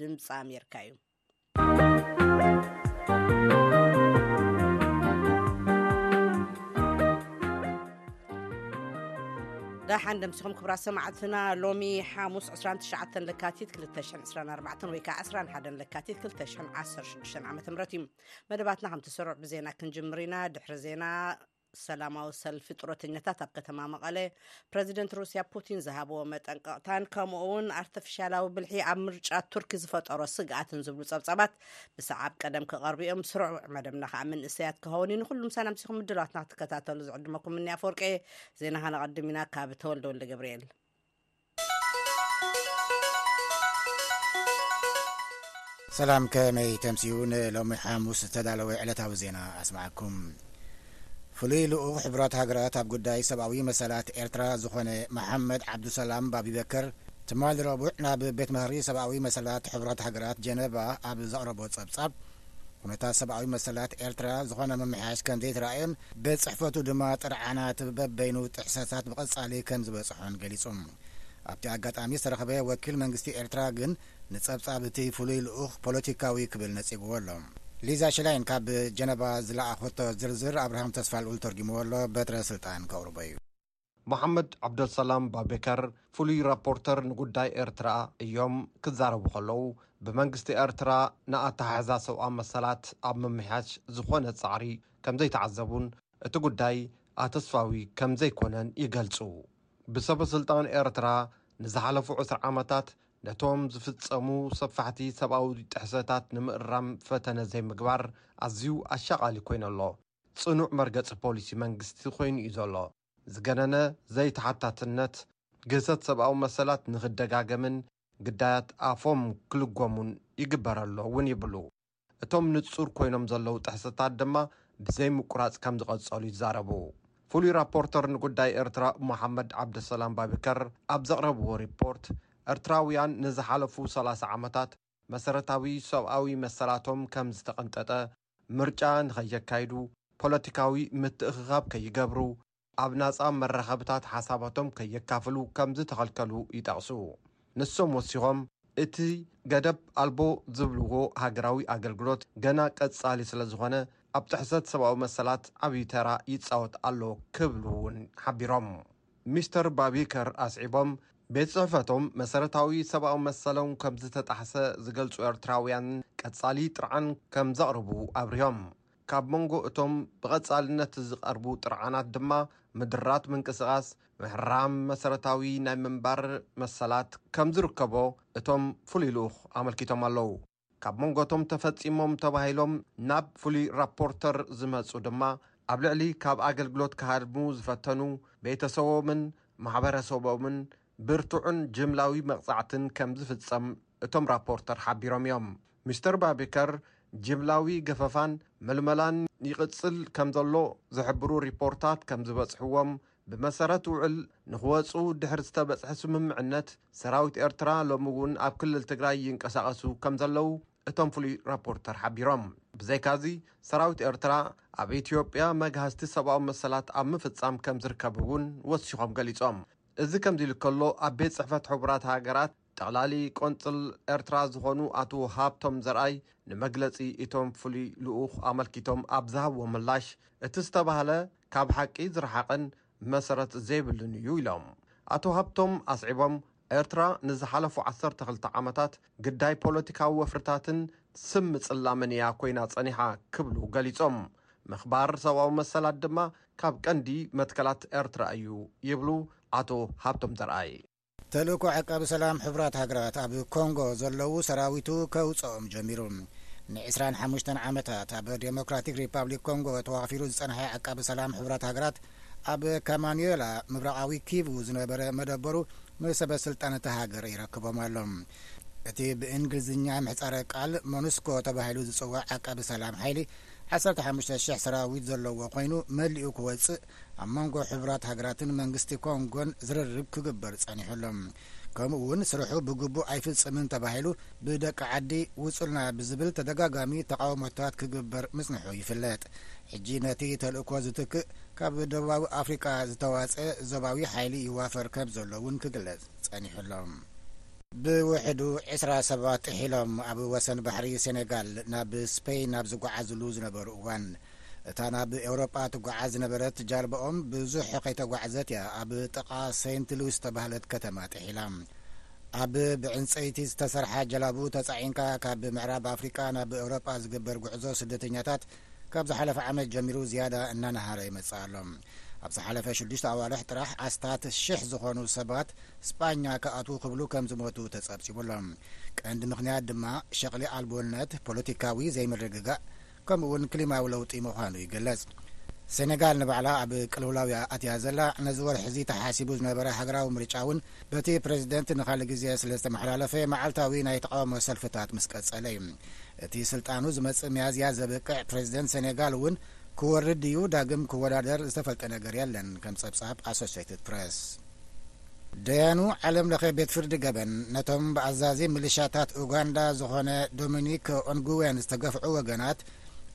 ድምፂ ኣሜርካ እዩ ዳሓን ደምሲኹም ክብራ ሰማዕትና ሎሚ ሓሙስ 29 ለካቲት 224 ወይ ከዓ 21 ለካቲት 216 ዓ ም እዩ መደባትና ከምትስርዕ ብዜና ክንጅምር ኢና ድሕሪ ዜና ሰላማዊ ሰልፊ ጡረተኛታት ኣብ ከተማ መቐለ ፕረዚደንት ሩስያ ፑቲን ዝሃበዎ መጠንቀቕታን ከምኡ እውን ኣርተፊሻላዊ ብልሒ ኣብ ምርጫ ቱርኪ ዝፈጠሮ ስግኣትን ዝብሉ ጸብጻባት ብሰዓብ ቀደም ክቐርቡ እዮም ስሩዕ መደብና ከዓ መንእሰያት ክኸውን እዩ ንኩሉም ሰላም ሲኹም ምድላዋትና ክትከታተሉ ዝዕድመኩም እኒ ኣፈወርቂ ዜና ከነቐድም ኢና ካብ ተወልደ ወልደ ገብርኤል ሰላም ከመይ ተምስኡ ንሎሚ ሓሙስ ዝተዳለወ ዕለታዊ ዜና ኣስማዓኩም ፍሉይ ልኡኽ ሕቡራት ሃገራት ኣብ ጉዳይ ሰብኣዊ መሰላት ኤርትራ ዝኾነ መሓመድ ዓብዱሰላም ባቢበከር ትማሊ ረቡዕ ናብ ቤት ምህሪ ሰብኣዊ መሰላት ሕቡራት ሃገራት ጀነቫ ኣብ ዘቕረቦ ጸብጻብ ኩነታት ሰብኣዊ መሰላት ኤርትራ ዝኾነ ምምሕያሽ ከም ዘይተራእዮን ቤት ጽሕፈቱ ድማ ጥርዓናት በበይኑ ጥሕሰታት ብቐጻሊ ከም ዝበጽሖን ገሊጹ። ኣብቲ ኣጋጣሚ ዝተረኽበ ወኪል መንግስቲ ኤርትራ ግን ንጸብጻብ እቲ ፍሉይ ልኡኽ ፖለቲካዊ ክብል ነጺግዎ ኣሎ። ሊዛ ሽላይን ካብ ጀነቫ ዝለኣኾቶ ዝርዝር ኣብርሃም ተስፋልኡል ተርጒምዎ ኣሎ፣ በትረ ስልጣን ከቕርቦ'ዩ። መሓመድ ዓብደልሰላም ባቤከር ፍሉይ ራፖርተር ንጉዳይ ኤርትራ እዮም ክዛረቡ ከለዉ ብመንግስቲ ኤርትራ ንኣተሓሕዛ ሰብኣዊ መሰላት ኣብ ምምሕያሽ ዝኾነ ጻዕሪ ከምዘይተዓዘቡን እቲ ጉዳይ ኣተስፋዊ ከምዘይኮነን ይገልጹ። ብሰበስልጣን ኤርትራ ንዝሓለፉ ዕስራ ዓመታት ነቶም ዝፍጸሙ ሰፋሕቲ ሰብኣዊ ጥሕሰታት ንምእራም ፈተነ ዘይምግባር ኣዝዩ ኣሻቓሊ ኮይኑ ኣሎ። ጽኑዕ መርገጺ ፖሊሲ መንግስቲ ኮይኑ'ዩ ዘሎ። ዝገነነ ዘይተሓታትነት፣ ግህሰት ሰብኣዊ መሰላት ንኽደጋገምን ግዳያት ኣፎም ክልጎሙን ይግበረ'ሎ'ውን ይብሉ። እቶም ንጹር ኮይኖም ዘለዉ ጥሕሰታት ድማ ብዘይምቁራጽ ከምዝቐጸሉ ይዛረቡ። ፍሉይ ራፖርተር ንጉዳይ ኤርትራ ሞሓመድ ዓብደሰላም ባቢከር ኣብ ዘቕረብዎ ሪፖርት፣ ኤርትራውያን ንዝሓለፉ ሰላሳ ዓመታት መሰረታዊ ሰብኣዊ መሰላቶም ከምዝተቐንጠጠ ምርጫ ንኸየካይዱ፣ ፖለቲካዊ ምትእኽኻብ ከይገብሩ፣ ኣብ ናጻ መራኸብታት ሓሳባቶም ከየካፍሉ ከምዝተኸልከሉ ይጠቕሱ። ንሶም ወሲኾም፣ እቲ ገደብ ኣልቦ ዝብልዎ ሃገራዊ ኣገልግሎት ገና ቀጻሊ ስለዝኾነ ኣብ ጥሕሰት ሰብኣዊ መሰላት ዓብዪ ተራ ይጻወት ኣሎ ክብሉ'ውን ሓቢሮም። ሚስተር ባቢከር ኣስዒቦም፣ ቤት ጽሕፈቶም መሰረታዊ ሰብኣዊ መሰሎም ከም ዝተጣሕሰ ዝገልጹ ኤርትራውያን ቀጻሊ ጥርዓን ከም ዘቕርቡ ኣብሪሆም። ካብ መንጎ እቶም ብቐጻልነት ዝቐርቡ ጥርዓናት ድማ ምድራት ምንቅስቓስ፣ ምሕራም መሰረታዊ ናይ ምንባር መሰላት ከም ዝርከቦ እቶም ፍሉይ ልኡኽ ኣመልኪቶም ኣለዉ። ካብ መንጎቶም ተፈጺሞም ተባሂሎም ናብ ፍሉይ ራፖርተር ዝመጹ ድማ ኣብ ልዕሊ ካብ ኣገልግሎት ክሃድሙ ዝፈተኑ ቤተሰቦምን ማሕበረሰቦምን ብርቱዕን ጅምላዊ መቕጻዕትን ከም ዝፍጸም እቶም ራፖርተር ሓቢሮም እዮም። ሚስተር ባቤከር ጅምላዊ ገፈፋን ምልመላን ይቕጽል ከም ዘሎ ዝሕብሩ ሪፖርታት ከም ዝበጽሕዎም ብመሰረት ውዕል ንኽወፁ ድሕሪ ዝተበፅሐ ስምምዕነት ሰራዊት ኤርትራ ሎሚ እውን ኣብ ክልል ትግራይ ይንቀሳቐሱ ከምዘለዉ እቶም ፍሉይ ራፖርተር ሓቢሮም። ብዘይካዚ ሰራዊት ኤርትራ ኣብ ኢትዮጵያ መግሃስቲ ሰብኣዊ መሰላት ኣብ ምፍፃም ከምዝርከብ እውን ወሲኾም ገሊፆም። እዚ ከምዚ ኢሉ ከሎ ኣብ ቤት ፅሕፈት ሕቡራት ሃገራት ጠቕላሊ ቆንጽል ኤርትራ ዝኾኑ ኣቶ ሃብቶም ዘርኣይ ንመግለጺ እቶም ፍሉይ ልኡኽ ኣመልኪቶም ኣብ ዝሃብዎ ምላሽ፣ እቲ ዝተባህለ ካብ ሓቂ ዝረሓቐን መሰረት ዘይብሉን እዩ ኢሎም። ኣቶ ሃብቶም ኣስዒቦም፣ ኤርትራ ንዝሓለፉ ዓሰርተ ክልተ ዓመታት ግዳይ ፖለቲካዊ ወፍርታትን ስም ምጽላምን እያ ኮይና ጸኒሓ ክብሉ ገሊጾም። ምኽባር ሰብኣዊ መሰላት ድማ ካብ ቀንዲ መትከላት ኤርትራ እዩ ይብሉ ኣቶ ሃብቶም ዘርኣይ። ተልእኮ ዓቃቢ ሰላም ሕቡራት ሃገራት ኣብ ኮንጎ ዘለዉ ሰራዊቱ ከውጽኦም ጀሚሩ። ን ዕስራን ሓሙሽተን ዓመታት ኣብ ደሞክራቲክ ሪፓብሊክ ኮንጎ ተዋፊሩ ዝጸንሐ ዓቃቢ ሰላም ሕቡራት ሃገራት፣ ኣብ ካማኑኤላ ምብራቓዊ ኪቩ ዝነበረ መደበሩ ንሰበ ስልጣን እታ ሃገር የረክቦም ኣሎ። እቲ ብእንግሊዝኛ ምሕጻረ ቃል ሞኑስኮ ተባሂሉ ዝጽዋዕ ዓቃቢ ሰላም ሓይሊ፣ ዓሰርተ ሓሙሽተ ሽሕ ሰራዊት ዘለዎ ኮይኑ መሊኡ ክወጽእ፣ ኣብ መንጎ ሕቡራት ሃገራትን መንግስቲ ኮንጎን ዝርርብ ክግበር ጸኒሑ ኣሎ። ከምኡ እውን ስርሑ ብግቡእ ኣይፍጽምን ተባሂሉ ብደቂ ዓዲ ውጹልና ብዝብል ተደጋጋሚ ተቓውሞታት ክግበር ምጽንሑ ይፍለጥ። ሕጂ ነቲ ተልእኮ ዝትክእ ካብ ደቡባዊ ኣፍሪቃ ዝተዋጽአ ዞባዊ ሓይሊ ይዋፈር ከም ዘሎ እውን ክግለጽ ጸኒሑ ኣሎ። ብውሕዱ ዕስራ ሰባት ጥሒሎም ኣብ ወሰን ባሕሪ ሴኔጋል ናብ ስፔይን ኣብ ዝጓዓዝሉ ዝነበሩ እዋን፣ እታ ናብ ኤውሮጳ ትጓዓዝ ዝነበረት ጃልባኦም ብዙሕ ከይተጓዕዘት እያ ኣብ ጥቓ ሰይንት ሉዊስ ዝተባህለት ከተማ ጥሒላ። ኣብ ብዕንጸይቲ ዝተሰርሓ ጀላቡ ተጻዒንካ ካብ ምዕራብ ኣፍሪቃ ናብ ኤውሮጳ ዝግበር ጉዕዞ ስደተኛታት ካብ ዝሓለፈ ዓመት ጀሚሩ ዝያዳ እናነሃረ ይመጽእ ኣሎ። ኣብ ዝሓለፈ ሽዱሽተ ኣዋርሕ ጥራሕ ኣስታት ሽሕ ዝኾኑ ሰባት ስጳኛ ክኣትዉ ክብሉ ከም ዝሞቱ ተጸብጺቡ ኣሎ። ቀንዲ ምኽንያት ድማ ሸቕሊ ኣልቦነት፣ ፖለቲካዊ ዘይምርግጋእ፣ ከምኡ እውን ክሊማዊ ለውጢ ምዃኑ ይግለጽ። ሰኔጋል ንባዕላ ኣብ ቅልውላው እያ ኣትያ ዘላ። ነዚ ወርሒ እዚ ተሓሲቡ ዝነበረ ሃገራዊ ምርጫ እውን በቲ ፕረዚደንት ንኻልእ ግዜ ስለ ዝተመሓላለፈ መዓልታዊ ናይ ተቓውሞ ሰልፍታት ምስ ቀጸለ እዩ። እቲ ስልጣኑ ዝመጽእ ሚያዝያ ዘብቅዕ ፕረዚደንት ሰኔጋል እውን ክወርድ ድዩ ዳግም ክወዳደር ዝተፈልጠ ነገር የለን ከም ጸብጻብ ኣሶሴይትድ ፕረስ። ደያኑ ዓለም ለኸ ቤት ፍርዲ ገበን ነቶም ብኣዛዚ ምልሻታት ኡጋንዳ ዝኾነ ዶሚኒክ ኦንጉዌን ዝተገፍዑ ወገናት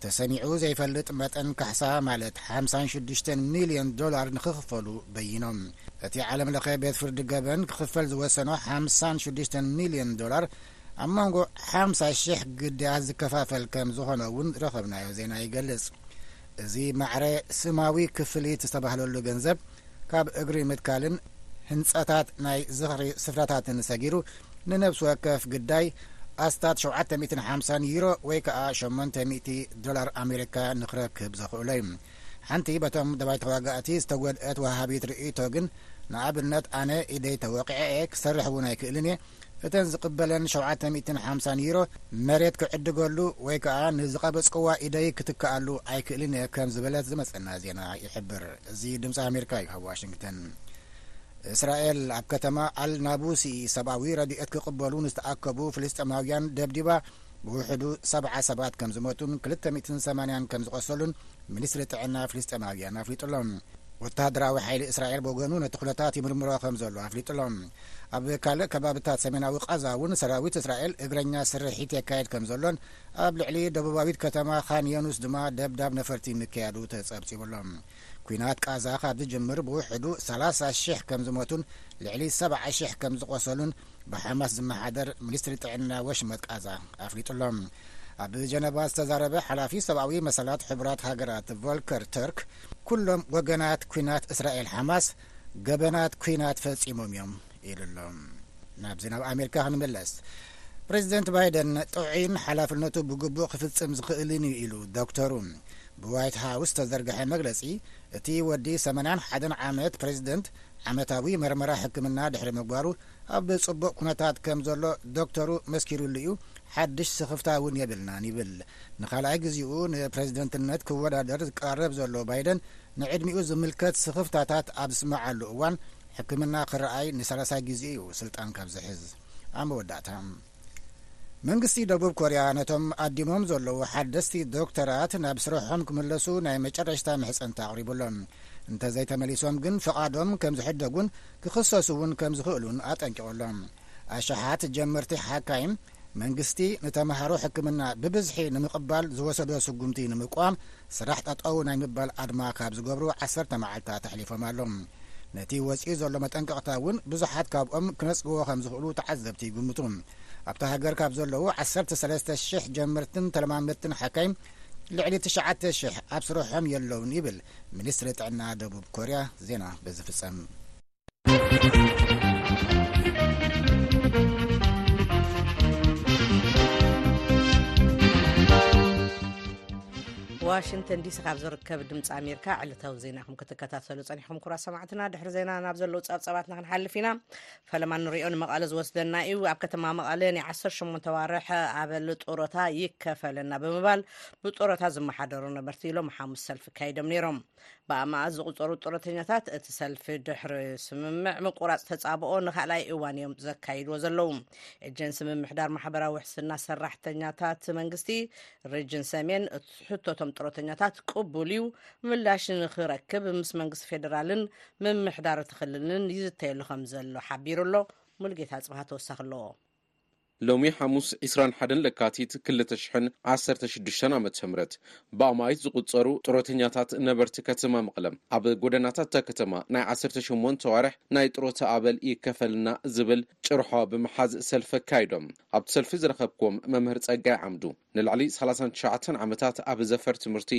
ተሰሚዑ ዘይፈልጥ መጠን ካሕሳ ማለት ሓምሳን ሽዱሽተን ሚልዮን ዶላር ንክኽፈሉ በይኖም። እቲ ዓለም ለኸ ቤት ፍርዲ ገበን ክኽፈል ዝወሰኖ ሓምሳን ሽዱሽተን ሚልዮን ዶላር ኣብ መንጎ ሓምሳ ሽሕ ግዳያት ዝከፋፈል ከም ዝኾነ እውን ዝረኸብናዮ ዜና ይገልጽ። እዚ ማዕረ ስማዊ ክፍሊት ዝተባህለሉ ገንዘብ ካብ እግሪ ምትካልን ህንጸታት ናይ ዝኽሪ ስፍራታትን ሰጊሩ ንነብሲ ወከፍ ግዳይ ኣስታት ሸውዓተ ሚእትን ሓምሳን ዩሮ ወይ ከኣ ሸሞንተ ሚእቲ ዶላር ኣሜሪካ ንኽረክብ ዘኽእሎ እዩ። ሓንቲ በቶም ደባይ ተዋጋእቲ ዝተጎድኣት ወሃቢት ርእይቶ ግን ንኣብነት ኣነ ኢደይ ተወቒዐ እየ ክሰርሕ እውን ኣይክእልን እየ፣ እተን ዝቕበለን ሸውዓተ ሚእትን ሓምሳን ዩሮ መሬት ክዕድገሉ ወይ ከኣ ንዝቐበጽኩዋ ኢደይ ክትክኣሉ ኣይክእልን እየ ከም ዝበለት ዝመጸና ዜና ይሕብር። እዚ ድምጺ ኣሜሪካ እዩ ካብ ዋሽንግተን። እስራኤል ኣብ ከተማ ኣል ናቡሲ ሰብኣዊ ረድኤት ክቕበሉ ንዝተኣከቡ ፍልስጤማውያን ደብዲባ። ብውሕዱ ሰብዓ ሰባት ከም ዝሞቱን ክልተ ሚእትን ሰማንያን ከም ዝቖሰሉን ሚኒስትሪ ጥዕና ፍልስጤማውያን ኣፍሊጡ'ሎ። ወተሃደራዊ ሓይሊ እስራኤል ብወገኑ ነቲ ኩነታት ይምርምሮ ከም ዘሎ ኣፍሊጡ'ሎ። ኣብ ካልእ ከባብታት ሰሜናዊ ቓዛ እውን ሰራዊት እስራኤል እግረኛ ስርሒት የካይድ ከም ዘሎን ኣብ ልዕሊ ደቡባዊት ከተማ ኻን የኑስ ድማ ደብዳብ ነፈርቲ ምክያዱ ተጸብጺቡ'ሎ። ኲናት ቓዛ ካብ ዝጅምር ብውሕዱ ሰላሳ ሽሕ ከም ዝሞቱን ልዕሊ ሰብዓ ሽሕ ከም ዝቖሰሉን ብሓማስ ዝመሓደር ሚኒስትሪ ጥዕና ወሽመጥ ቃዛ ኣፍሊጡ ኣሎ። ኣብ ጀነቫ ዝተዛረበ ሓላፊ ሰብኣዊ መሰላት ሕቡራት ሃገራት ቮልከር ተርክ፣ ኩሎም ወገናት ኲናት እስራኤል ሓማስ ገበናት ኲናት ፈጺሞም እዮም ኢሉ ኣሎ። ናብዚ ናብ ኣሜሪካ ክንምለስ፣ ፕሬዚደንት ባይደን ጥዑይን ሓላፍነቱ ብግቡእ ክፍጽም ዝኽእልን እዩ ኢሉ ዶክተሩ። ብዋይት ሃውስ ዝተዘርግሐ መግለጺ እቲ ወዲ ሰማንያን ሓደን ዓመት ፕረዚደንት፣ ዓመታዊ መርመራ ሕክምና ድሕሪ ምግባሩ፣ ኣብ ጽቡቕ ኩነታት ከም ዘሎ ዶክተሩ መስኪሩሉ'ዩ፣ ሓድሽ ስኽፍታ'ውን የብልናን ይብል። ንኻልኣይ ግዜኡ ንፕረዚደንትነት ክወዳደር ዝቀራረብ ዘሎ ባይደን፣ ንዕድሚኡ ዝምልከት ስኽፍታታት ኣብ ዝስመዓሉ እዋን፣ ሕክምና ክረኣይ ንሳልሳይ ግዜኡ'ዩ ስልጣን ካብ ዝሕዝ። ኣብ መወዳእታ። መንግስቲ ደቡብ ኮርያ ነቶም ኣዲሞም ዘለዉ ሓደስቲ ዶክተራት ናብ ስርሖም ክምለሱ ናይ መጨረሽታ ምሕጽንታ ኣቕሪቡ ኣሎ። እንተዘይተመሊሶም ግን ፍቓዶም ከም ዝሕደጉን ክኽሰሱ እውን ከም ዝኽእሉን ኣጠንቂቑ ኣሎ። ኣሽሓት ጀመርቲ ሓካይም መንግስቲ ንተመሃሮ ሕክምና ብብዝሒ ንምቕባል ዝወሰዶ ስጉምቲ ንምቅዋም ስራሕ ጠጠው ናይ ምባል ኣድማ ካብ ዝገብሩ ዓሰርተ መዓልታት ኣሕሊፎም ኣሎም። ነቲ ወጺኡ ዘሎ መጠንቀቕታ እውን ብዙሓት ካብኦም ክነጽግዎ ከም ዝኽእሉ ተዓዘብቲ ይግምቱ። ኣብታ ሃገር ካብ ዘለዉ ዓሰርተ ሰለስተ ሽሕ ጀመርትን ተለማመድትን ሓካይም ልዕሊ ትሽዓተ ሽሕ ኣብ ስርሖም የለውን ይብል ሚኒስትሪ ጥዕና ደቡብ ኮርያ ዜና በዝፍጸም። ዋሽንተን ዲሲ ካብ ዝርከብ ድምፂ ኣሜሪካ ዕለታዊ ዜናኹም ክትከታተሉ ፀኒሕኩም ኩራ ሰማዕትና ድሕሪ ዜና ናብ ዘለዉ ፀብፀባትና ክንሓልፍ ኢና ፈለማ ንሪኦ ንመቐለ ዝወስደና እዩ ኣብ ከተማ መቐለ ናይ 18 ዋርሕ ኣበል ጡረታ ይከፈለና ብምባል ብጡረታ ዝመሓደሩ ነበርቲ ኢሎም ሓሙስ ሰልፊ ካይዶም ነይሮም ብኣማእት ዝቑፀሩ ጡረተኛታት እቲ ሰልፊ ድሕሪ ስምምዕ ምቁራፅ ተፃብኦ ንካልኣይ እዋን እዮም ዘካይድዎ ዘለዉ ኤጀንሲ ምምሕዳር ማሕበራዊ ውሕስና ሰራሕተኛታት መንግስቲ ሪጅን ሰሜን ሕቶቶም ጡረተኛታት ቅቡል እዩ ምላሽ ንክረክብ ምስ መንግስቲ ፌዴራልን ምምሕዳር እቲ ክልልን ይዝተየሉ ከም ዘሎ ሓቢሩ ኣሎ ሙሉጌታ ፅብሃ ተወሳኺ ኣለዎ ሎሚ ሓሙስ ዕስራን ሓደን ለካቲት ክልተ ሽሕን ዓሰርተ ሽዱሽተን ዓመተ ምህረት ብኣማኢት ዝቑጸሩ ጥሮተኛታት ነበርቲ ከተማ መቐለ ኣብ ጎደናታት እታ ከተማ ናይ ዓሰርተ ሸሞንተ ኣዋርሕ ናይ ጥሮታ ኣበል ይከፈልና ዝብል ጭርሖ ብምሓዝ ሰልፊ ኣካይዶም። ኣብቲ ሰልፊ ዝረኸብክዎም መምህር ጸጋይ ዓምዱ፣ ንልዕሊ ሰላሳን ትሽዓተን ዓመታት ኣብ ዘፈር ትምህርቲ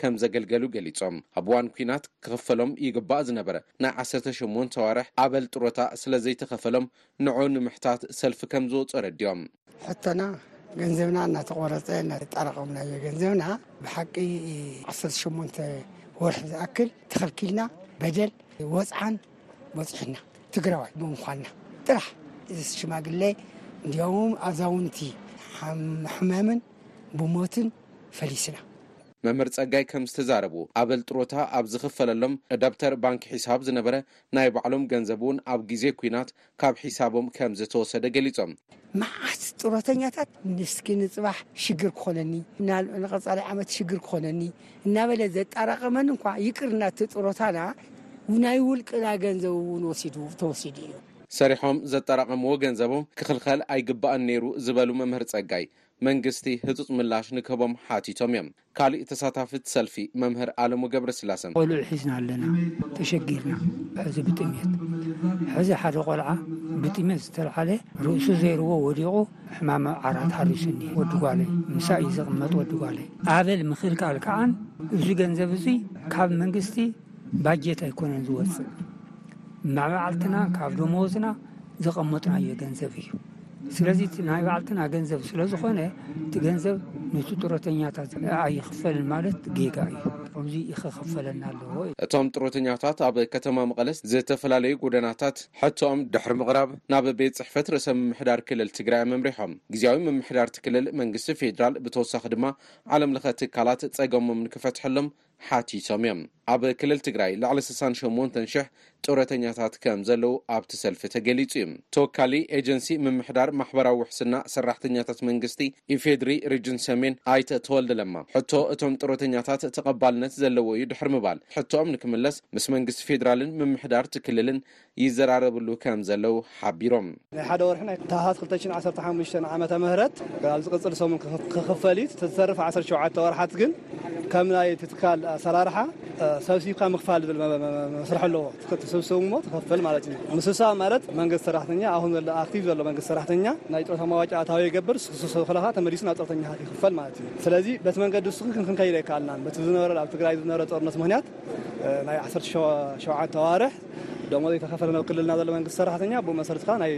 ከም ዘገልገሉ ገሊጾም። ኣብ እዋን ኲናት ክኽፈሎም ይግባእ ዝነበረ ናይ ዓሰርተ ሸሞንተ ኣዋርሕ ኣበል ጥሮታ ስለ ዘይተኸፈሎም ንዕኡ ንምሕታት ሰልፊ ከም ዝወጹ ኣረዲኦም። ሕቶና ገንዘብና እናተቖረጸ እናተጣራቐምናዮ ገንዘብና ብሓቂ ዓሰርተ ሸሞንተ ወርሒ ዝኣክል ተኸልኪልና በደል ወጽዓን በፂሑና ትግራዋይ ብምኳንና ጥራሕ እዚ ሽማግለ እንዲያውም ኣዛውንቲ ሕማምን ብሞትን ፈሊስና። መምህር ፀጋይ ከም ዝተዛረብዎ ኣበል ጥሮታ ኣብ ዝኽፈለሎም ደብተር ባንኪ ሒሳብ ዝነበረ ናይ ባዕሎም ገንዘብ እውን ኣብ ግዜ ኲናት ካብ ሒሳቦም ከምዝተወሰደ ገሊፆም። መዓት ጡረተኛታት እስኪ ንፅባሕ ሽግር ክኾነኒ፣ ንቐፃሊ ዓመት ሽግር ክኾነኒ እናበለ ዘጣራቐመን እኳ ይቅርና እቲ ጡረታና ናይ ውልቅና ገንዘብ እውን ወሲዱ ተወሲዱ እዩ። ሰሪሖም ዘጠራቐምዎ ገንዘቦም ክኽልኸል ኣይግባእን ነይሩ ዝበሉ መምህር ፀጋይ መንግስቲ ህፁፅ ምላሽ ንክህቦም ሓቲቶም እዮም። ካሊእ ተሳታፊት ሰልፊ መምህር ኣለሙ ገብረስላሰ። ቆልዑ ሒዝና ኣለና ተሸጊርና ሕዚ ብጥምየት ሕዚ ሓደ ቆልዓ ብጥምየት ዝተልዓለ ርእሱ ዘይርዎ ወዲቁ ሕማም ዓራት ሓሪሱኒ ወዲ ጓለይ ምሳይ እዩ ዝቅመጥ ወዲ ጓለይ ኣበል ምክልካል ከዓን እዚ ገንዘብ እዙይ ካብ መንግስቲ ባጀት ኣይኮነን ዝወፅእ መባዕልትና ካብ ደመወዝና ዘቀመጥናዮ ገንዘብ እዩ። ስለዚ እቲ ናይ ባዕልትና ገንዘብ ስለ ዝኾነ እቲ ገንዘብ ነቲ ጥሮተኛታት ኣይኽፈልን ማለት ጌጋ እዩ ከምዚ ይኸኸፈለና ኣለዎ እቶም ጥሮተኛታት ኣብ ከተማ መቐለ ዝተፈላለዩ ጎደናታት ሕቶኦም ድሕሪ ምቕራብ ናብ ቤት ፅሕፈት ርእሰ ምምሕዳር ክልል ትግራይ መምሪሖም ግዜያዊ ምምሕዳርቲ ክልል መንግስቲ ፌዴራል ብተወሳኺ ድማ ዓለም ለኸ ትካላት ፀገሞም ንክፈትሐሎም ሓቲቶም እዮም። ኣብ ክልል ትግራይ ልዕሊ ስሳን ሸሞንተን ሽሕ ጡረተኛታት ከም ዘለዉ ኣብቲ ሰልፊ ተገሊፁ እዩ። ተወካሊ ኤጀንሲ ምምሕዳር ማሕበራዊ ውሕስና ሰራሕተኛታት መንግስቲ ኢፌድሪ ሪጅን ሰሜን ኣይተ ተወልደ ለማ ሕቶ እቶም ጡረተኛታት ተቐባልነት ዘለዎ እዩ ድሕሪ ምባል ሕቶኦም ንክምለስ ምስ መንግስቲ ፌዴራልን ምምሕዳር እቲ ክልልን ይዘራረብሉ ከም ዘለው ሓቢሮም። ናይ ሓደ ወርሒ ናይ ታህሳስ ክልተ ሽሕን ዓሰርተ ሓሙሽተን ዓመተ ምህረት ኣብ ዝቕፅል ሰሙን ክኽፈል እዩ። እቲ ዝተርፍ ዓሰርተ ሸውዓተ ወርሓት ግን ከም ናይ እቲ ትካል ኣሰራርሓ ሰብሲብካ ምኽፋል ዝብል መስርሕ ኣለዎ። ትስብስብ እሞ ትኸፍል ማለት እዩ። ምስብሳብ ማለት መንግስቲ ሰራሕተኛ ኣሁን ዘሎ ኣክቲቭ ዘሎ መንግስቲ ሰራሕተኛ ናይ ጡረታ መዋጫ ኣታዊ ይገብር ስብስብ ክለኻ ተመሊሱ ናብ ጡረተኛታት ይኽፈል ማለት እዩ። ስለዚ በቲ መንገዲ እሱ ክንከይድ ኣይከኣልናን። በቲ ዝነበረ ኣብ ትግራይ ዝነበረ ጦርነት ምክንያት ናይ ዓሰርተ ሸውዓተ ኣዋርሕ ደሞዝ ዘይተኸፈለን ኣብ ክልልና ዘሎ መንግስቲ ሰራሕተኛ ብኡ መሰረት ከዓ ናይ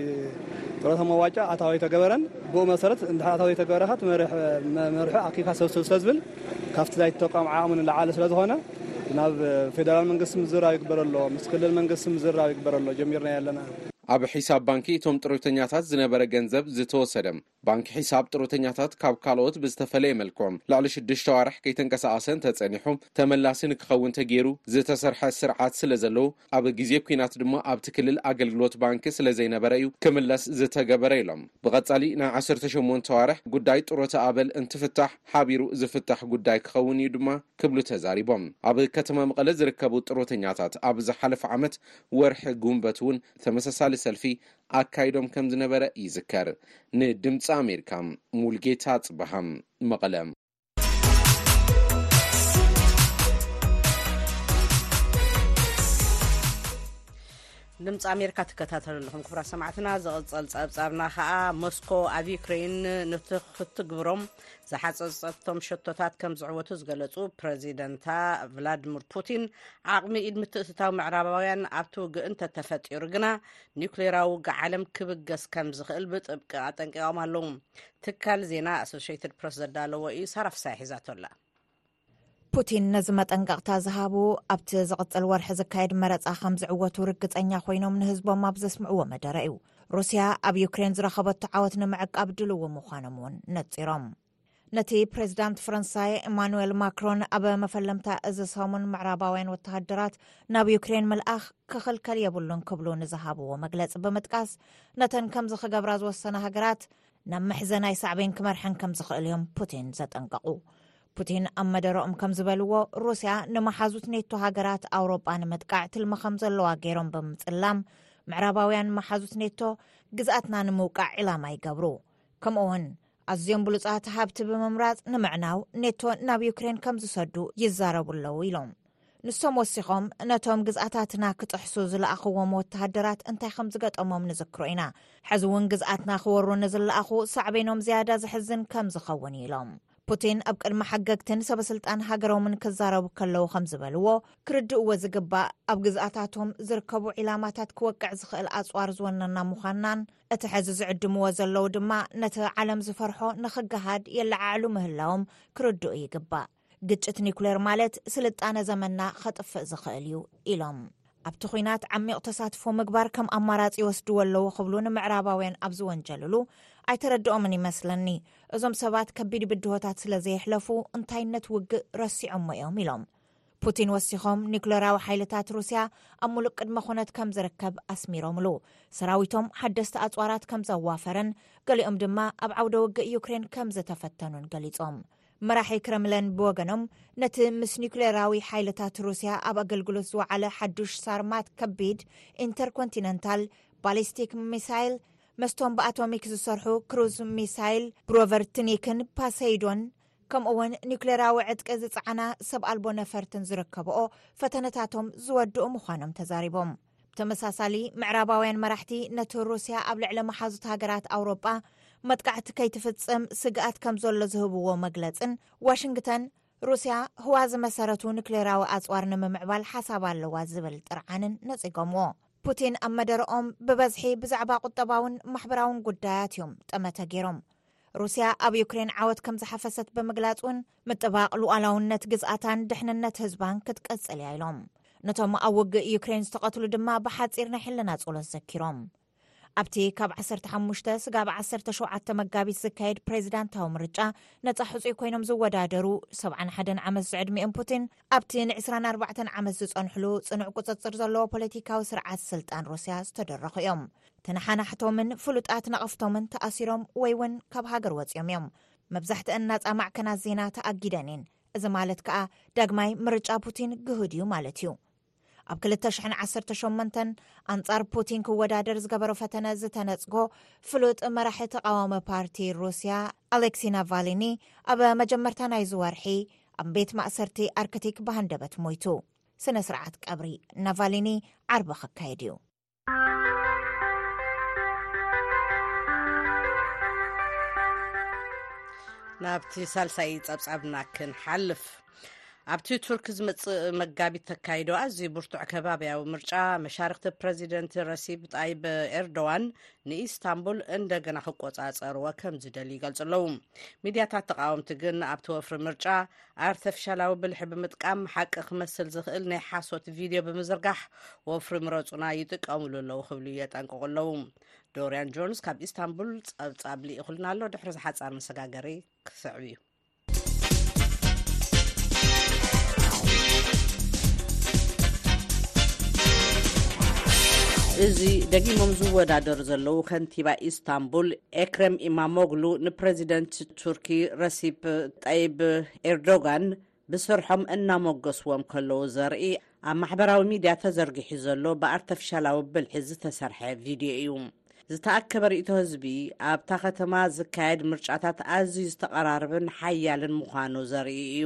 ጥሮታ መዋጫ ኣታዊ ኣይተገበረን ብኡ መሰረት እንድሕር ኣታዊ ዘይተገበረ ከዓ እቲ መርሑ ኣኪብካ ሰብስብ ስለዝብል ካብቲ ናይ ተቋም ዓቕሚ ንላዓሊ ስለዝኾነ ናብ ፌደራል መንግስቲ ምዝርራብ ይግበር ኣሎ ምስ ክልል መንግስቲ ምዝርራብ ይግበር ኣሎ ጀሚርናዮ ኣለና። ኣብ ሒሳብ ባንኪ እቶም ጥሮተኛታት ዝነበረ ገንዘብ ዝተወሰደ ባንክ ሒሳብ ጥሮተኛታት ካብ ካልኦት ብዝተፈለየ መልክዑ ልዕሊ ሽዱሽተ ኣዋርሕ ከይተንቀሳቐሰ እንተጸኒሑ ተመላሲ ንክኸውን ተገይሩ ዝተሰርሐ ስርዓት ስለዘለዉ ኣብ ግዜ ኲናት ድማ ኣብቲ ክልል ኣገልግሎት ባንኪ ስለዘይነበረ እዩ ክምለስ ዝተገበረ ኢሎም። ብቐጻሊ ናይ ዓሰርተ ሸሞንተ ኣዋርሕ ጉዳይ ጥሮታ ኣበል እንትፍታሕ ሓቢሩ ዝፍታሕ ጉዳይ ክኸውን እዩ ድማ ክብሉ ተዛሪቦም። ኣብ ከተማ መቐለ ዝርከቡ ጥሮተኛታት ኣብ ዝሓለፈ ዓመት ወርሒ ጉንበት እውን ተመሳሳሊ ሰልፊ ኣካይዶም ከም ዝነበረ ይዝከር። ንድምጺ ኣሜሪካ ሙልጌታ ኣጽብሃም መቐለ። ድምፂ ኣሜሪካ ትከታተሉ ኣለኹም ክብራ ሰማዕትና ዝቕፀል ፀብፃብና ከዓ ሞስኮ ኣብ ዩክሬን ንትክትግብሮም ዝሓፀፀቶም ሸቶታት ከም ዝዕወቱ ዝገለፁ ፕረዚደንታ ቭላድሚር ፑቲን ዓቕሚ ኢድ ምትእትታው ምዕራባውያን ኣብቲ ውግእ እንተተፈጢሩ ግና ኒውክሌራዊ ውግእ ዓለም ክብገስ ከም ዝኽእል ብጥብቂ ኣጠንቂቖም ኣለዉ ትካል ዜና ኣሶሽትድ ፕረስ ዘዳለዎ እዩ ሳራፍሳይ ሒዛቶ ኣላ ፑቲን ነዚ መጠንቀቕታ ዝሃቡ ኣብቲ ዝቕፅል ወርሒ ዝካየድ መረፃ ከም ዝዕወቱ ርግፀኛ ኮይኖም ንህዝቦም ኣብ ዘስምዕዎ መደረ እዩ ሩስያ ኣብ ዩክሬን ዝረኸበቶ ዓወት ንምዕቃብ ድልው ምዃኖም እውን ነፂሮም ነቲ ፕሬዚዳንት ፈረንሳይ ኤማኑኤል ማክሮን ኣብ መፈለምታ እዚ ሰሙን ምዕራባውያን ወተሃደራት ናብ ዩክሬን ምልኣኽ ክኽልከል የብሉን ክብሉ ንዝሃብዎ መግለፂ ብምጥቃስ ነተን ከምዚ ክገብራ ዝወሰነ ሃገራት ናብ መሕዘናይ ሳዕበን ክመርሐን ከም ዝኽእል እዮም ፑቲን ዘጠንቀቑ ፑቲን ኣብ መደረኦም ከም ዝበልዎ ሩስያ ንመሓዙት ኔቶ ሃገራት ኣውሮጳ ንምጥቃዕ ትልሚ ከም ዘለዋ ገይሮም ብምፅላም ምዕራባውያን መሓዙት ኔቶ ግዝኣትና ንምውቃዕ ዒላማ ይገብሩ ከምኡ ውን ኣዝዮም ብሉፃት ሃብቲ ብምምራፅ ንምዕናው ኔቶ ናብ ዩክሬን ከም ዝሰዱ ይዛረቡ ኣለዉ ኢሎም። ንሶም ወሲኾም ነቶም ግዝኣታትና ክጥሕሱ ዝለኣኽዎም ወተሃደራት እንታይ ከም ዝገጠሞም ንዝክሮ ኢና። ሕዚ እውን ግዝኣትና ክወሩ ንዝለኣኹ ሳዕቤኖም ዝያዳ ዘሕዝን ከም ዝኸውን እዩ ኢሎም። ፑቲን ኣብ ቅድሚ ሓገግትን ሰበስልጣን ሃገሮምን ክዛረቡ ከለዉ ከም ዝበልዎ ክርድእዎ ዝግባእ ኣብ ግዝኣታቶም ዝርከቡ ዒላማታት ክወቅዕ ዝኽእል ኣፅዋር ዝወነና ምዃንናን እቲ ሐዚ ዝዕድምዎ ዘለዉ ድማ ነቲ ዓለም ዝፈርሖ ንኽገሃድ የለዓዕሉ ምህላዎም ክርድኡ ይግባእ። ግጭት ኒኩሌር ማለት ስልጣነ ዘመንና ኸጥፍእ ዝኽእል እዩ ኢሎም። ኣብቲ ኹናት ዓሚቕ ተሳትፎ ምግባር ከም ኣማራፂ ይወስድዎ ኣለዉ ክብሉ ንምዕራባውያን ኣብ ዝወንጀልሉ ኣይተረድኦምን ይመስለኒ። እዞም ሰባት ከቢድ ብድሆታት ስለ ዘየሕለፉ እንታይነት ውግእ ረሲዖሞ እዮም ኢሎም። ፑቲን ወሲኾም ኒክለራዊ ሓይልታት ሩስያ ኣብ ሙሉእ ቅድመ ኩነት ከም ዝርከብ ኣስሚሮምሉ ሰራዊቶም ሓደስቲ ኣፅዋራት ከም ዘዋፈረን ገሊኦም ድማ ኣብ ዓውደ ውግእ ዩክሬን ከም ዝተፈተኑን ገሊፆም መራሒ ክረምለን ብወገኖም ነቲ ምስ ኒክሌራዊ ሓይልታት ሩስያ ኣብ ኣገልግሎት ዝወዓለ ሓዱሽ ሳርማት ከቢድ ኢንተርኮንቲነንታል ባሊስቲክ ሚሳይል መስቶም ብኣቶሚክ ዝሰርሑ ክሩዝ ሚሳይል ብሮቨርትኒክን ፓሰይዶን ከምኡ እውን ኒውክሌራዊ ዕጥቂ ዝፀዓና ሰብ ኣልቦ ነፈርትን ዝርከበኦ ፈተነታቶም ዝወድኡ ምዃኖም ተዛሪቦም። ብተመሳሳሊ ምዕራባውያን መራሕቲ ነቲ ሩስያ ኣብ ልዕሊ መሓዙት ሃገራት ኣውሮጳ መጥቃዕቲ ከይትፍፅም ስግኣት ከም ዘሎ ዝህብዎ መግለፅን ዋሽንግተን ሩስያ ህዋ ዝመሰረቱ ኒክሌራዊ ኣፅዋር ንምምዕባል ሓሳብ ኣለዋ ዝብል ጥርዓንን ነፂጎምዎ። ፑቲን ኣብ መደረኦም ብበዝሒ ብዛዕባ ቁጠባውን ማሕበራውን ጉዳያት እዮም ጠመተ ገይሮም። ሩስያ ኣብ ዩክሬን ዓወት ከም ዝሓፈሰት ብምግላጽ እውን ምጥባቕ ሉዓላውነት ግዝኣታን ድሕንነት ህዝባን ክትቀጽል እያ ኢሎም ነቶም ኣብ ውግእ ዩክሬን ዝተቐትሉ ድማ ብሓጺር ናይ ሕልና ጸሎት ዘኪሮም ኣብቲ ካብ 15 ስጋብ 17 መጋቢት ዝካየድ ፕሬዚዳንታዊ ምርጫ ነፃ ሕፁይ ኮይኖም ዝወዳደሩ 71 ዓመት ዝዕድሚኦም ፑቲን ኣብቲ ን24 ዓመት ዝፀንሕሉ ፅኑዕ ቁፅፅር ዘለዎ ፖለቲካዊ ስርዓት ስልጣን ሩስያ ዝተደረኹ እዮም ተነሓናሕቶምን ፍሉጣት ነቐፍቶምን ተኣሲሮም ወይ ውን ካብ ሃገር ወጺኦም እዮም። መብዛሕትአን ናጻ ማዕከናት ዜና ተኣጊደን እየን። እዚ ማለት ከኣ ዳግማይ ምርጫ ፑቲን ግሁድ እዩ ማለት እዩ። ኣብ 218 ኣንጻር ፑቲን ክወዳደር ዝገበሮ ፈተነ ዝተነጽጎ ፍሉጥ መራሒ ተቃዋሚ ፓርቲ ሩስያ ኣሌክሲ ናቫሊኒ ኣብ መጀመርታ ናይ ዝወርሒ ኣብ ቤት ማእሰርቲ ኣርክቲክ ብሃንደበት ሞይቱ ስነ ስርዓት ቀብሪ ናቫሊኒ ዓርቢ ክካየድ እዩ ናብቲ ሳልሳይ ጸብጻብና ክንሓልፍ ኣብቲ ቱርክ ዝመፅእ መጋቢት ተካይዶ ኣዝዩ ብርቱዕ ከባብያዊ ምርጫ መሻርክቲ ፕረዚደንት ረሲብ ጣይብ ኤርዶዋን ንኢስታንቡል እንደገና ክቆፃፀርዎ ከም ዝደልዩ ይገልፁ ኣለዉ ሚድያታት ተቃወምቲ ግን ኣብቲ ወፍሪ ምርጫ ኣርተፍሻላዊ ብልሒ ብምጥቃም ሓቂ ክመስል ዝኽእል ናይ ሓሶት ቪድዮ ብምዝርጋሕ ወፍሪ ምረጹና ይጥቀምሉ ኣለዉ ክብሉ የጠንቅቑ ኣለዉ ዶርያን ጆንስ ካብ ኢስታንቡል ጸብጻብ ልኢኹልና ኣሎ ድሕሪ ዝሓጻር መሰጋገሪ ክስዕብ እዩ እዚ ደጊሞም ዝወዳደሩ ዘለዉ ከንቲባ ኢስታንቡል ኤክረም ኢማሞግሉ ንፕረዚደንት ቱርኪ ረሲፕ ጣይብ ኤርዶጋን ብስርሖም እናሞገስዎም ከለዉ ዘርኢ ኣብ ማሕበራዊ ሚድያ ተዘርጊሑ ዘሎ ብኣርተፍሻላዊ ብልሒ ዝተሰርሐ ቪድዮ እዩ። ዝተኣከበ ርእይቶ ህዝቢ ኣብታ ከተማ ዝካየድ ምርጫታት ኣዝዩ ዝተቐራርብን ሓያልን ምዃኑ ዘርኢ እዩ።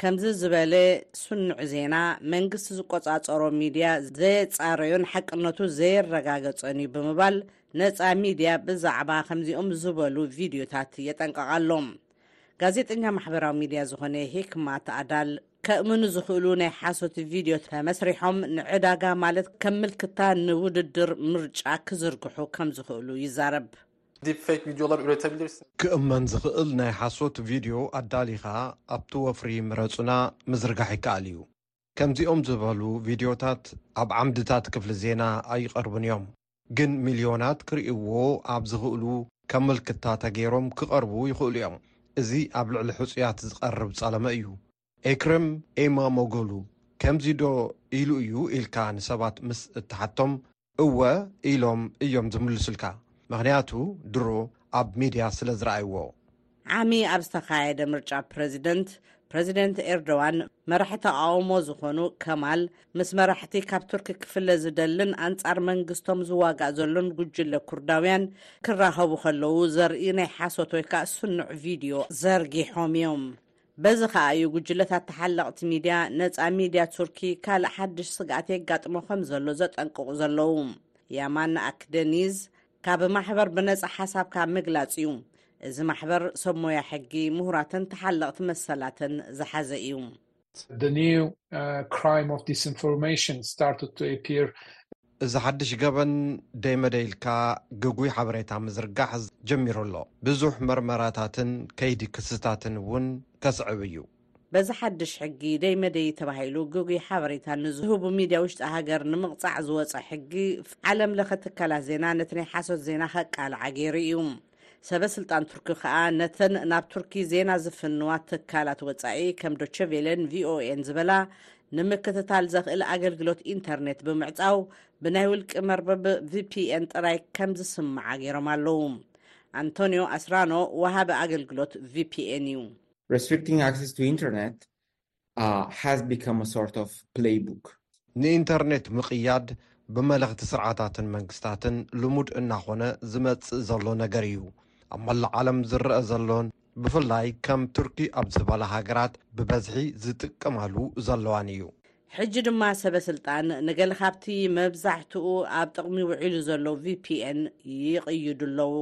ከምዚ ዝበለ ስኑዕ ዜና መንግስቲ ዝቆፃፀሮ ሚድያ ዘየፃረዮን ሓቅነቱ ዘየረጋገፀን እዩ ብምባል ነፃ ሚድያ ብዛዕባ ከምዚኦም ዝበሉ ቪድዮታት የጠንቕቕ ኣሎ። ጋዜጠኛ ማሕበራዊ ሚድያ ዝኾነ ሂክማት ኣዳል ከእምኑ ዝኽእሉ ናይ ሓሶት ቪድዮ ተመስሪሖም ንዕዳጋ ማለት ከም ምልክታ ንውድድር ምርጫ ክዝርግሑ ከምዝኽእሉ ይዛረብ። Deepfake ቪድዮlar üretebilirsiniz። ክእመን ዝኽእል ናይ ሓሶት ቪድዮ ኣዳሊኻ ኣብቲ ወፍሪ ምረጹና ምዝርጋሕ ይከኣል እዩ። ከምዚኦም ዝበሉ ቪድዮታት ኣብ ዓምድታት ክፍሊ ዜና ኣይቐርቡን እዮም፣ ግን ሚልዮናት ክርእይዎ ኣብ ዝኽእሉ ከም ምልክታ ተገይሮም ክቐርቡ ይኽእሉ እዮም። እዚ ኣብ ልዕሊ ሕጹያት ዝቐርብ ጸለመ እዩ። ኤክረም ኤማሞገሉ ከምዚ'ዶ ኢሉ እዩ ኢልካ ንሰባት ምስ እትሓቶም፣ እወ ኢሎም እዮም ዝምልሱልካ ምክንያቱ ድሮ ኣብ ሚድያ ስለ ዝረኣይዎ። ዓሚ ኣብ ዝተኻየደ ምርጫ ፕረዚደንት፣ ፕረዚደንት ኤርዶዋን መራሒ ተቓውሞ ዝኾኑ ከማል ምስ መራሕቲ ካብ ቱርኪ ክፍለ ዝደልን ኣንጻር መንግስቶም ዝዋጋእ ዘሎን ጉጅለ ኩርዳውያን ክራኸቡ ከለዉ ዘርኢ ናይ ሓሶት ወይ ከኣ ስኑዕ ቪድዮ ዘርጊሖም እዮም። በዚ ከኣ እዩ ጉጅለታት ተሓለቕቲ ሚድያ ነጻ ሚድያ ቱርኪ ካልእ ሓድሽ ስግኣት የጋጥሞ ከምዘሎ ዘጠንቅቑ ዘለዉ። ያማን ኣክደኒዝ ካብ ማሕበር ብነጻ ሓሳብካ ምግላጽ እዩ። እዚ ማሕበር ሰብ ሞያ ሕጊ፣ ምሁራትን ተሓለቕቲ መሰላትን ዝሓዘ እዩ። The new crime of disinformation started to appear. እዚ ሓድሽ ገበን ደይ መደይ ኢልካ ግጉይ ሓበሬታ ምዝርጋሕ ጀሚሩ ኣሎ። ብዙሕ መርመራታትን ከይዲ ክስታትን እውን ከስዕብ እዩ። በዚ ሓድሽ ሕጊ ደይ መደይ ተባሂሉ ግጉይ ሓበሬታ ንዝህቡ ሚድያ ውሽጢ ሃገር ንምቕፃዕ ዝወፀ ሕጊ ዓለም ለኸ ትካላት ዜና ነቲ ናይ ሓሶት ዜና ከቃልዓ ገይሩ እዩ። ሰበስልጣን ቱርኪ ከኣ ነተን ናብ ቱርኪ ዜና ዝፍንዋ ትካላት ወጻኢ ከም ዶቸቬለን ቪኦኤን ዝበላ ንምክትታል ዘኽእል ኣገልግሎት ኢንተርኔት ብምዕጻው ብናይ ውልቂ መርበብ ቪፒኤን ጥራይ ከም ዝስምዓ ገይሮም ኣለዉ ኣንቶኒዮ ኣስራኖ ወሃቢ ኣገልግሎት ቪፒኤን እዩ has become a sort of playbook። ንኢንተርኔት ምቕያድ ብመለኽቲ ስርዓታትን መንግስታትን ልሙድ እናኾነ ዝመጽእ ዘሎ ነገር እዩ። ኣብ መላእ ዓለም ዝረኣ ዘሎን ብፍላይ ከም ቱርኪ ኣብ ዝበላ ሃገራት ብበዝሒ ዝጥቀማሉ ዘለዋን እዩ። ሕጂ ድማ ሰበ ስልጣን ንገለ ካብቲ መብዛሕትኡ ኣብ ጥቕሚ ውዒሉ ዘሎ ቪፒኤን ይቕይዱ ኣለዉ።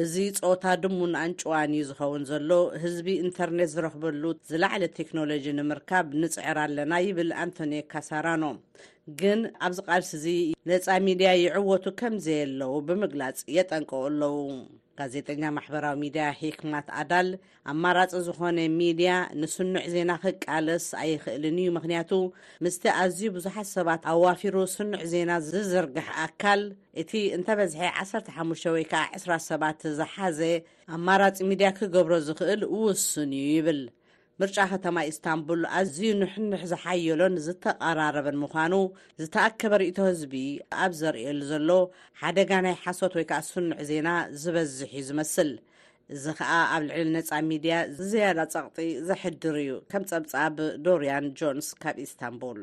እዚ ጸወታ ድሙን ኣንጭዋን እዩ ዝኸውን ዘሎ፣ ህዝቢ ኢንተርኔት ዝረኽበሉ ዝለዓለ ቴክኖሎጂ ንምርካብ ንጽዕር ኣለና ይብል ኣንቶንየ ካሳራኖ ግን ኣብዚ ቃልሲ እዚ ነጻ ሚድያ ይዕወቱ ከም ዘየለዉ ብምግላጽ የጠንቀቑ ኣለዉ። ጋዜጠኛ ማሕበራዊ ሚድያ ሂክማት ኣዳል ኣማራጺ ዝኾነ ሚድያ ንስኑዕ ዜና ክቃለስ ኣይኽእልን እዩ፣ ምኽንያቱ ምስቲ ኣዝዩ ብዙሓት ሰባት ኣዋፊሩ ስኑዕ ዜና ዝዝርግሕ ኣካል፣ እቲ እንተበዝሐ ዓሰርተ ሓሙሽተ ወይ ከኣ ዕስራ ሰባት ዝሓዘ ኣማራጺ ሚድያ ክገብሮ ዝኽእል ውሱን እዩ ይብል። ምርጫ ከተማ ኢስታንቡል ኣዝዩ ንሕንሕ ዝሓየሎን ዝተቐራረበን ምዃኑ ዝተኣከበ ርእይቶ ህዝቢ ኣብ ዘርእየሉ ዘሎ ሓደጋ ናይ ሓሶት ወይ ከኣ ስኑዕ ዜና ዝበዝሕ እዩ ዝመስል። እዚ ከኣ ኣብ ልዕሊ ነጻ ሚድያ ዝያዳ ጸቕጢ ዘሕድር እዩ ከም ጸብጻብ ዶርያን ጆንስ ካብ ኢስታንቡል።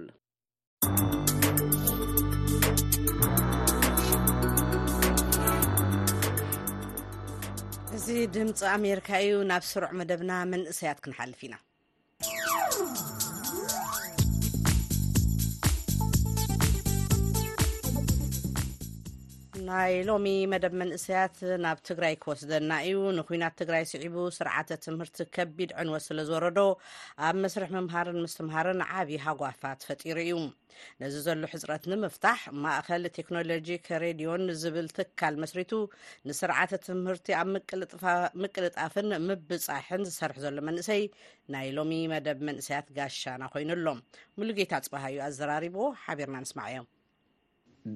እዚ ድምፂ ኣሜሪካ እዩ ናብ ስሩዕ መደብና መንእሰያት ክንሓልፍ ኢና ናይ ሎሚ መደብ መንእሰያት ናብ ትግራይ ክወስደና እዩ ንኩናት ትግራይ ስዒቡ ስርዓተ ትምህርቲ ከቢድ ዕንወት ስለ ዝወረዶ ኣብ መስርሕ ምምሃርን ምስትምሃርን ዓብዪ ሃጓፋት ፈጢሩ እዩ ነዚ ዘሎ ሕፅረት ንምፍታሕ ማእኸል ቴክኖሎጂክ ሬድዮን ዝብል ትካል መስሪቱ ንስርዓተ ትምህርቲ ኣብ ምቅልጣፍን ምብፃሕን ዝሰርሕ ዘሎ መንእሰይ ናይ ሎሚ መደብ መንእሰያት ጋሻና ኮይኑ ኣሎ ሙሉጌታ ፅባሃዩ ኣዘራሪብዎ ሓቢርና ንስማዕ እዮም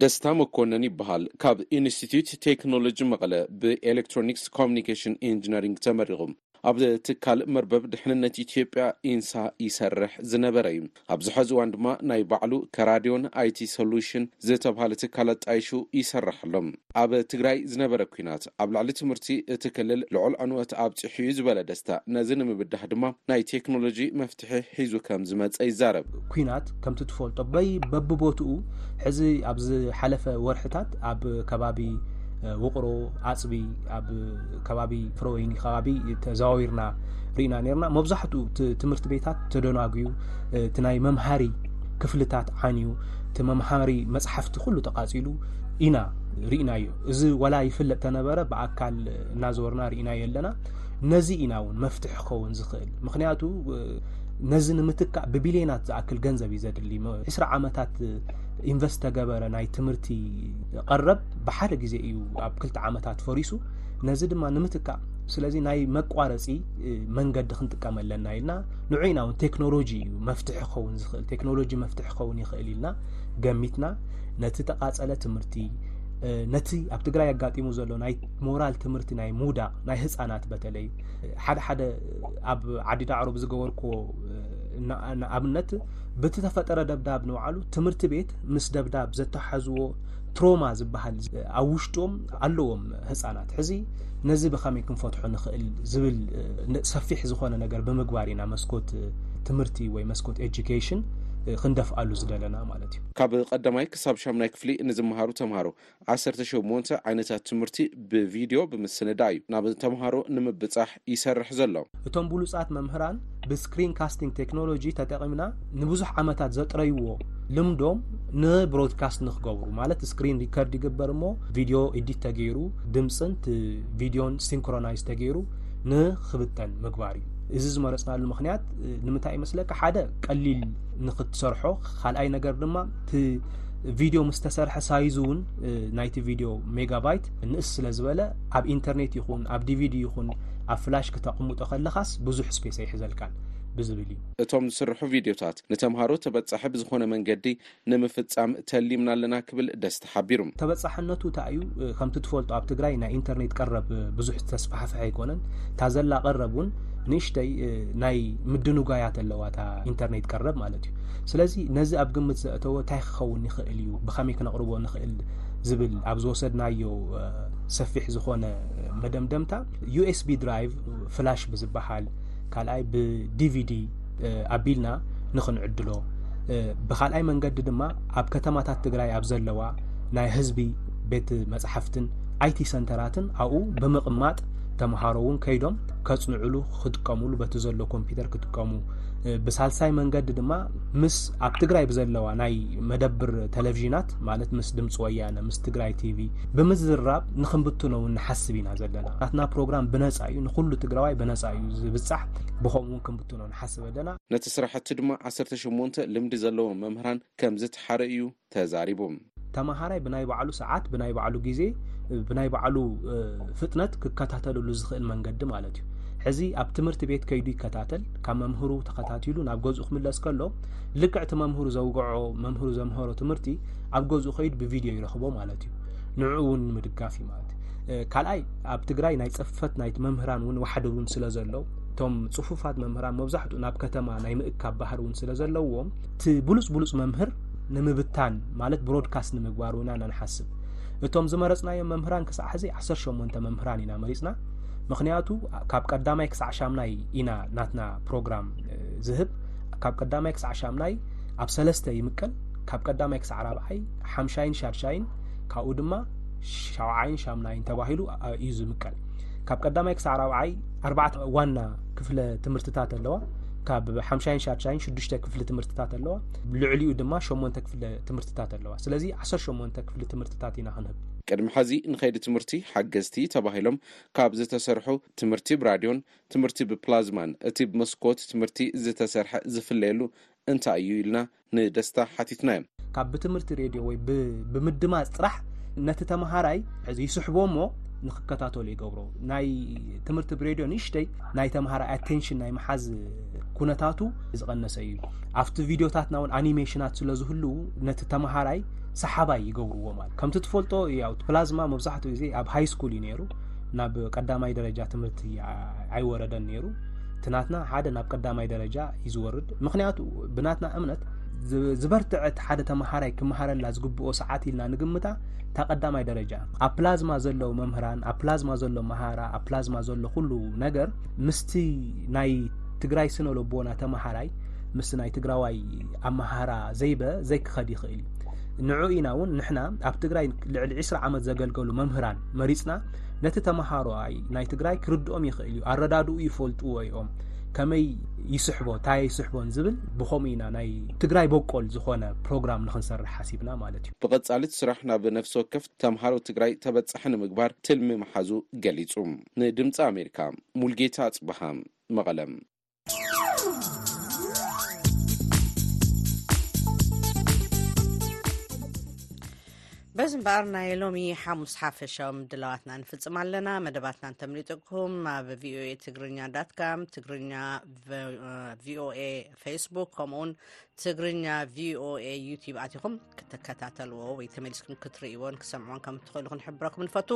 ደስታ መኮነን ይበሃል። ካብ ኢንስቲትዩት ቴክኖሎጂ መቐለ ብኤሌክትሮኒክስ ኮሙኒኬሽን ኢንጂነሪንግ ተመሪቑ ኣብ ትካል መርበብ ድሕንነት ኢትዮጵያ፣ ኢንሳ፣ ይሰርሕ ዝነበረ እዩ። ኣብዚ ሐዚ እዋን ድማ ናይ ባዕሉ ከራዲዮን ኣይቲ ሶሉሽን ዝተብሃለ ትካል ኣጣይሹ ይሰርሕ ኣሎ። ኣብ ትግራይ ዝነበረ ኲናት ኣብ ልዕሊ ትምህርቲ እቲ ክልል ልዑል ዕንወት ኣብፂሑ እዩ ዝበለ ደስታ፣ ነዚ ንምብዳህ ድማ ናይ ቴክኖሎጂ መፍትሒ መፍትሒ ሒዙ ከም ዝመፀ ይዛረብ። ኲናት ከምቲ ትፈልጦ በይ በብቦትኡ ሕዚ ኣብ ዝሓለፈ ወርሕታት ኣብ ከባቢ ውቕሮ ኣፅቢ ኣብ ከባቢ ፍረወይኒ ከባቢ ተዘዋዊርና ርኢና ነርና መብዛሕትኡ ትምህርቲ ቤታት ተደናጉዩ እቲ ናይ መምሃሪ ክፍልታት ዓንዩ እቲ መምሃሪ መፅሓፍቲ ኩሉ ተቃፂሉ ኢና ርኢናዮ እዚ ዋላ ይፍለጥ ተነበረ ብኣካል እናዘወርና ርኢናዮ ኣለና ነዚ ኢና እውን መፍትሒ ክኸውን ዝኽእል ምክንያቱ ነዚ ንምትካእ ብቢልዮናት ዝኣክል ገንዘብ እዩ ዘድሊ ዕስራ ዓመታት ኢንቨስት ተገበረ ናይ ትምህርቲ ቀረብ ብሓደ ግዜ እዩ ኣብ ክልተ ዓመታት ፈሪሱ ነዚ ድማ ንምትካእ ስለዚ ናይ መቋረፂ መንገዲ ክንጥቀመ ኣለና ኢልና ንዑ ኢና እውን ቴክኖሎጂ እዩ መፍትሒ ክኸውን ዝኽእል ቴክኖሎጂ መፍትሒ ክኸውን ይኽእል ኢልና ገሚትና ነቲ ተቃፀለ ትምህርቲ ነቲ ኣብ ትግራይ ኣጋጢሙ ዘሎ ናይ ሞራል ትምህርቲ ናይ ምውዳቕ ናይ ህፃናት በተለይ ሓደ ሓደ ኣብ ዓዲ ዳዕሮ ብዝገበርክዎ ንኣብነት በቲ ተፈጠረ ደብዳብ ንባዕሉ ትምህርቲ ቤት ምስ ደብዳብ ዘተሓዝዎ ትሮማ ዝበሃል ኣብ ውሽጦም ኣለዎም ህፃናት ሕዚ ነዚ ብኸመይ ክንፈትሖ ንኽእል ዝብል ሰፊሕ ዝኾነ ነገር ብምግባር ኢና መስኮት ትምህርቲ ወይ መስኮት ኤጁኬሽን ክንደፍኣሉ ዝደለና ማለት እዩ ካብ ቀዳማይ ክሳብ ሻምናይ ክፍሊ ንዝመሃሩ ተምሃሮ ዓሰርተ ሸሞንተ ዓይነታት ትምህርቲ ብቪድዮ ብምስንዳእ እዩ ናብ ተምሃሮ ንምብጻሕ ይሰርሕ ዘሎ። እቶም ብሉጻት መምህራን ብስክሪን ካስቲንግ ቴክኖሎጂ ተጠቒምና ንብዙሕ ዓመታት ዘጥረይዎ ልምዶም ንብሮድካስት ንክገብሩ ማለት ስክሪን ሪከርድ ይግበር እሞ ቪድዮ ኤዲት ተገይሩ ድምፅን ቪድዮን ሲንክሮናይዝ ተገይሩ ንክብተን ምግባር እዩ እዚ ዝመረፅናሉ ምክንያት ንምንታይ ይመስለካ ሓደ ቀሊል ንክትሰርሖ ካልኣይ ነገር ድማ እቲ ቪድዮ ምስ ተሰርሐ ሳይዙ እውን ናይቲ ቪድዮ ሜጋባይት ንእስ ስለ ዝበለ ኣብ ኢንተርኔት ይኹን ኣብ ዲቪዲ ይኹን ኣብ ፍላሽ ክተቕምጦ ከለኻስ ብዙሕ ስፔስ ኣይሕዘልካን ብዝብል እዩ እቶም ዝስርሑ ቪድዮታት ንተምሃሮ ተበፃሒ ብዝኾነ መንገዲ ንምፍፃም ተሊምና ኣለና ክብል ደስታ ሓቢሩ ተበፃሕነቱ እታ እዩ ከምቲ ትፈልጡ ኣብ ትግራይ ናይ ኢንተርኔት ቀረብ ብዙሕ ዝተስፋሕፍሐ ኣይኮነን እታ ዘላ ቀረብ እውን ንእሽተይ ናይ ምድንጓያት ኣለዋ እታ ኢንተርኔት ቀረብ ማለት እዩ ስለዚ ነዚ ኣብ ግምት ዘእተወ እንታይ ክኸውን ይኽእል እዩ ብኸመይ ክነቕርቦ ንኽእል ዝብል ኣብ ዝወሰድናዮ ሰፊሕ ዝኾነ መደምደምታ ዩኤስቢ ድራይቭ ፍላሽ ብዝበሃል ካልኣይ ብዲቪዲ ኣቢልና ንኽንዕድሎ ብካልኣይ መንገዲ ድማ ኣብ ከተማታት ትግራይ ኣብ ዘለዋ ናይ ህዝቢ ቤት መፅሓፍትን ኣይቲ ሰንተራትን ኣብኡ ብምቕማጥ ተምሃሮ እውን ከይዶም ከፅንዕሉ ክጥቀምሉ በቲ ዘሎ ኮምፒተር ክጥቀሙ ብሳልሳይ መንገዲ ድማ ምስ ኣብ ትግራይ ብዘለዋ ናይ መደብር ቴሌቭዥናት ማለት ምስ ድምፂ ወያነ ምስ ትግራይ ቲቪ ብምዝራብ ንክንብትኖ እውን ንሓስብ ኢና ዘለና ናትና ፕሮግራም ብነፃ እዩ ንኩሉ ትግራዋይ ብነፃ እዩ ዝብፃሕ ብከምኡ እውን ክንብትኖ ንሓስብ ኣለና ነቲ ስራሕቲ ድማ ዓሰርተ ሸሞንተ ልምዲ ዘለዎም መምህራን ከም ዝተሓረ እዩ ተዛሪቡ። ተመሃራይ ብናይ ባዕሉ ሰዓት፣ ብናይ ባዕሉ ግዜ፣ ብናይ ባዕሉ ፍጥነት ክከታተለሉ ዝኽእል መንገዲ ማለት እዩ። ሕዚ ኣብ ትምህርቲ ቤት ከይዱ ይከታተል ካብ መምህሩ ተኸታቲሉ ናብ ገዝኡ ክምለስ ከሎ ልክዕ እቲ መምህሩ ዘውግዖ መምህሩ ዘምሃሮ ትምህርቲ ኣብ ገዝኡ ከይዱ ብቪድዮ ይረኽቦ ማለት እዩ ንዕኡ እውን ንምድጋፍ እዩ ማለት እዩ ካልኣይ ኣብ ትግራይ ናይ ፅፈት ናይቲ መምህራን እውን ዋሕዲ እውን ስለ ዘሎ እቶም ፅፉፋት መምህራን መብዛሕትኡ ናብ ከተማ ናይ ምእካብ ባህር እውን ስለ ዘለዎም እቲ ብሉፅ ብሉፅ መምህር ንምብታን ማለት ብሮድካስት ንምግባር ኢና ንሓስብ እቶም ዝመረፅናዮም መምህራን ክሳዕ ሕዚ 18 መምህራን ኢና መሪፅና ምክንያቱ ካብ ቀዳማይ ክሳዕ ሻምናይ ኢና ናትና ፕሮግራም ዝህብ ካብ ቀዳማይ ክሳዕ ሻምናይ ኣብ ሰለስተ ይምቀል ካብ ቀዳማይ ክሳዕ ራብዓይ ሓምሻይን ሻድሻይን ካብኡ ድማ ሻውዓይን ሻምናይን ተባሂሉ እዩ ዝምቀል ካብ ቀዳማይ ክሳዕ ራብዓይ ኣርባዕተ ዋና ክፍለ ትምህርትታት ኣለዋ ካብ ሓምሻይን ሻድሻይን ሽዱሽተ ክፍሊ ትምህርትታት ኣለዋ ልዕሊኡ ድማ ሸሞንተ ክፍሊ ትምህርትታት ኣለዋ ስለዚ ዓሰር ሸሞንተ ክፍሊ ትምህርትታት ኢና ክንህብ ቅድሚ ሐዚ ንኸይዲ ትምህርቲ ሓገዝቲ ተባሂሎም ካብ ዝተሰርሑ ትምህርቲ ብራድዮን ትምህርቲ ብፕላዝማን እቲ ብመስኮት ትምህርቲ ዝተሰርሐ ዝፍለየሉ እንታይ እዩ ኢልና ንደስታ ሓቲትናዮ። ካብ ብትምህርቲ ሬድዮ ወይ ብምድማፅ ጥራሕ ነቲ ተምሃራይ ይስሕቦ እሞ ንክከታተሉ ይገብሮ ናይ ትምህርቲ ብሬድዮ ንእሽተይ ናይ ተምሃራይ ኣቴንሽን ናይ መሓዝ ኩነታቱ ዝቐነሰ እዩ ኣብቲ ቪድዮታትና እውን ኣኒሜሽናት ስለ ዝህልው ነቲ ተምሃራይ ሰሓባይ ይገብርዎ ማለት ከምቲ ትፈልጦ ያው ፕላዝማ መብዛሕትኡ ግዜ ኣብ ሃይ ስኩል እዩ ነይሩ ናብ ቀዳማይ ደረጃ ትምህርቲ ኣይወረደን ነይሩ ትናትና ሓደ ናብ ቀዳማይ ደረጃ እዩ ዝወርድ ምክንያቱ ብናትና እምነት ዝበርትዐት ሓደ ተምሃራይ ክምሃረላ ዝግብኦ ሰዓት ኢልና ንግምታ እታ ቀዳማይ ደረጃ ኣብ ፕላዝማ ዘለዉ መምህራን ኣብ ፕላዝማ ዘሎ መሃራ ኣብ ፕላዝማ ዘሎ ኩሉ ነገር ምስቲ ናይ ትግራይ ስነ ልቦና ተምሃራይ ምስ ናይ ትግራዋይ ኣመሃራ ዘይበ ዘይክኸድ ይኽእል እዩ ንዑ ኢና እውን ንሕና ኣብ ትግራይ ልዕሊ 20 ዓመት ዘገልገሉ መምህራን መሪፅና ነቲ ተምሃሮኣይ ናይ ትግራይ ክርድኦም ይኽእል እዩ ኣረዳድኡ ይፈልጥዎ እዮም ከመይ ይስሕቦ እንታይ ይስሕቦን ዝብል ብከምኡ ኢና ናይ ትግራይ በቆል ዝኾነ ፕሮግራም ንክንሰርሕ ሓሲብና ማለት እዩ ብቐጻሊ እቲ ስራሕ ናብ ነፍሲ ወከፍ ተምሃሮ ትግራይ ተበጻሒ ንምግባር ትልሚ ምሓዙ ገሊጹ ንድምፂ ኣሜሪካ ሙልጌታ ኣጽብሃ መቐለም በዚ እምበኣር ናይ ሎሚ ሓሙስ ሓፈሻዊ ምድላዋትና ንፍፅም ኣለና መደባትና እንተምሊጥኩም ናብ ቪኦኤ ትግርኛ ዳትካም ትግርኛ ቪኦኤ ፌስቡክ ከምኡውን ትግርኛ ቪኦኤ ዩቲብ ኣትኹም ክትከታተልዎ ወይ ተመሊስኩም ክትርእዎን ክሰምዕዎን ከም እትኽእሉ ክንሕብረኩም ንፈቱ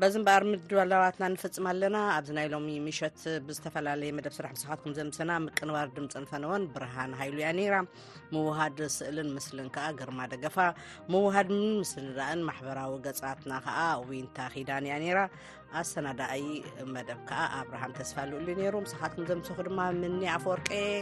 በዚ እምበኣር ምድላዋትና ንፍፅም ኣለና ኣብዚ ናይ ሎሚ ምሸት ብዝተፈላለየ መደብ ስራሕ ምሳኻትኩም ዘምሰና ምቅንባር ድምፅን ፈነወን ብርሃን ሃይሉ እያ ነይራ ምውሃድ ስእልን ምስልን ከዓ ግርማ ደገፋ ምውሃድን ምስልዳእን ማሕበራዊ ገፃትና ከዓ ዊንታ ኪዳን እያ ነይራ ኣሰናዳኣይ መደብ ከዓ ኣብርሃም ተስፋ ልኡሉ ነይሩ ምሳኻትኩም ዘምሰኹ ድማ ምኒ ኣፈወርቀ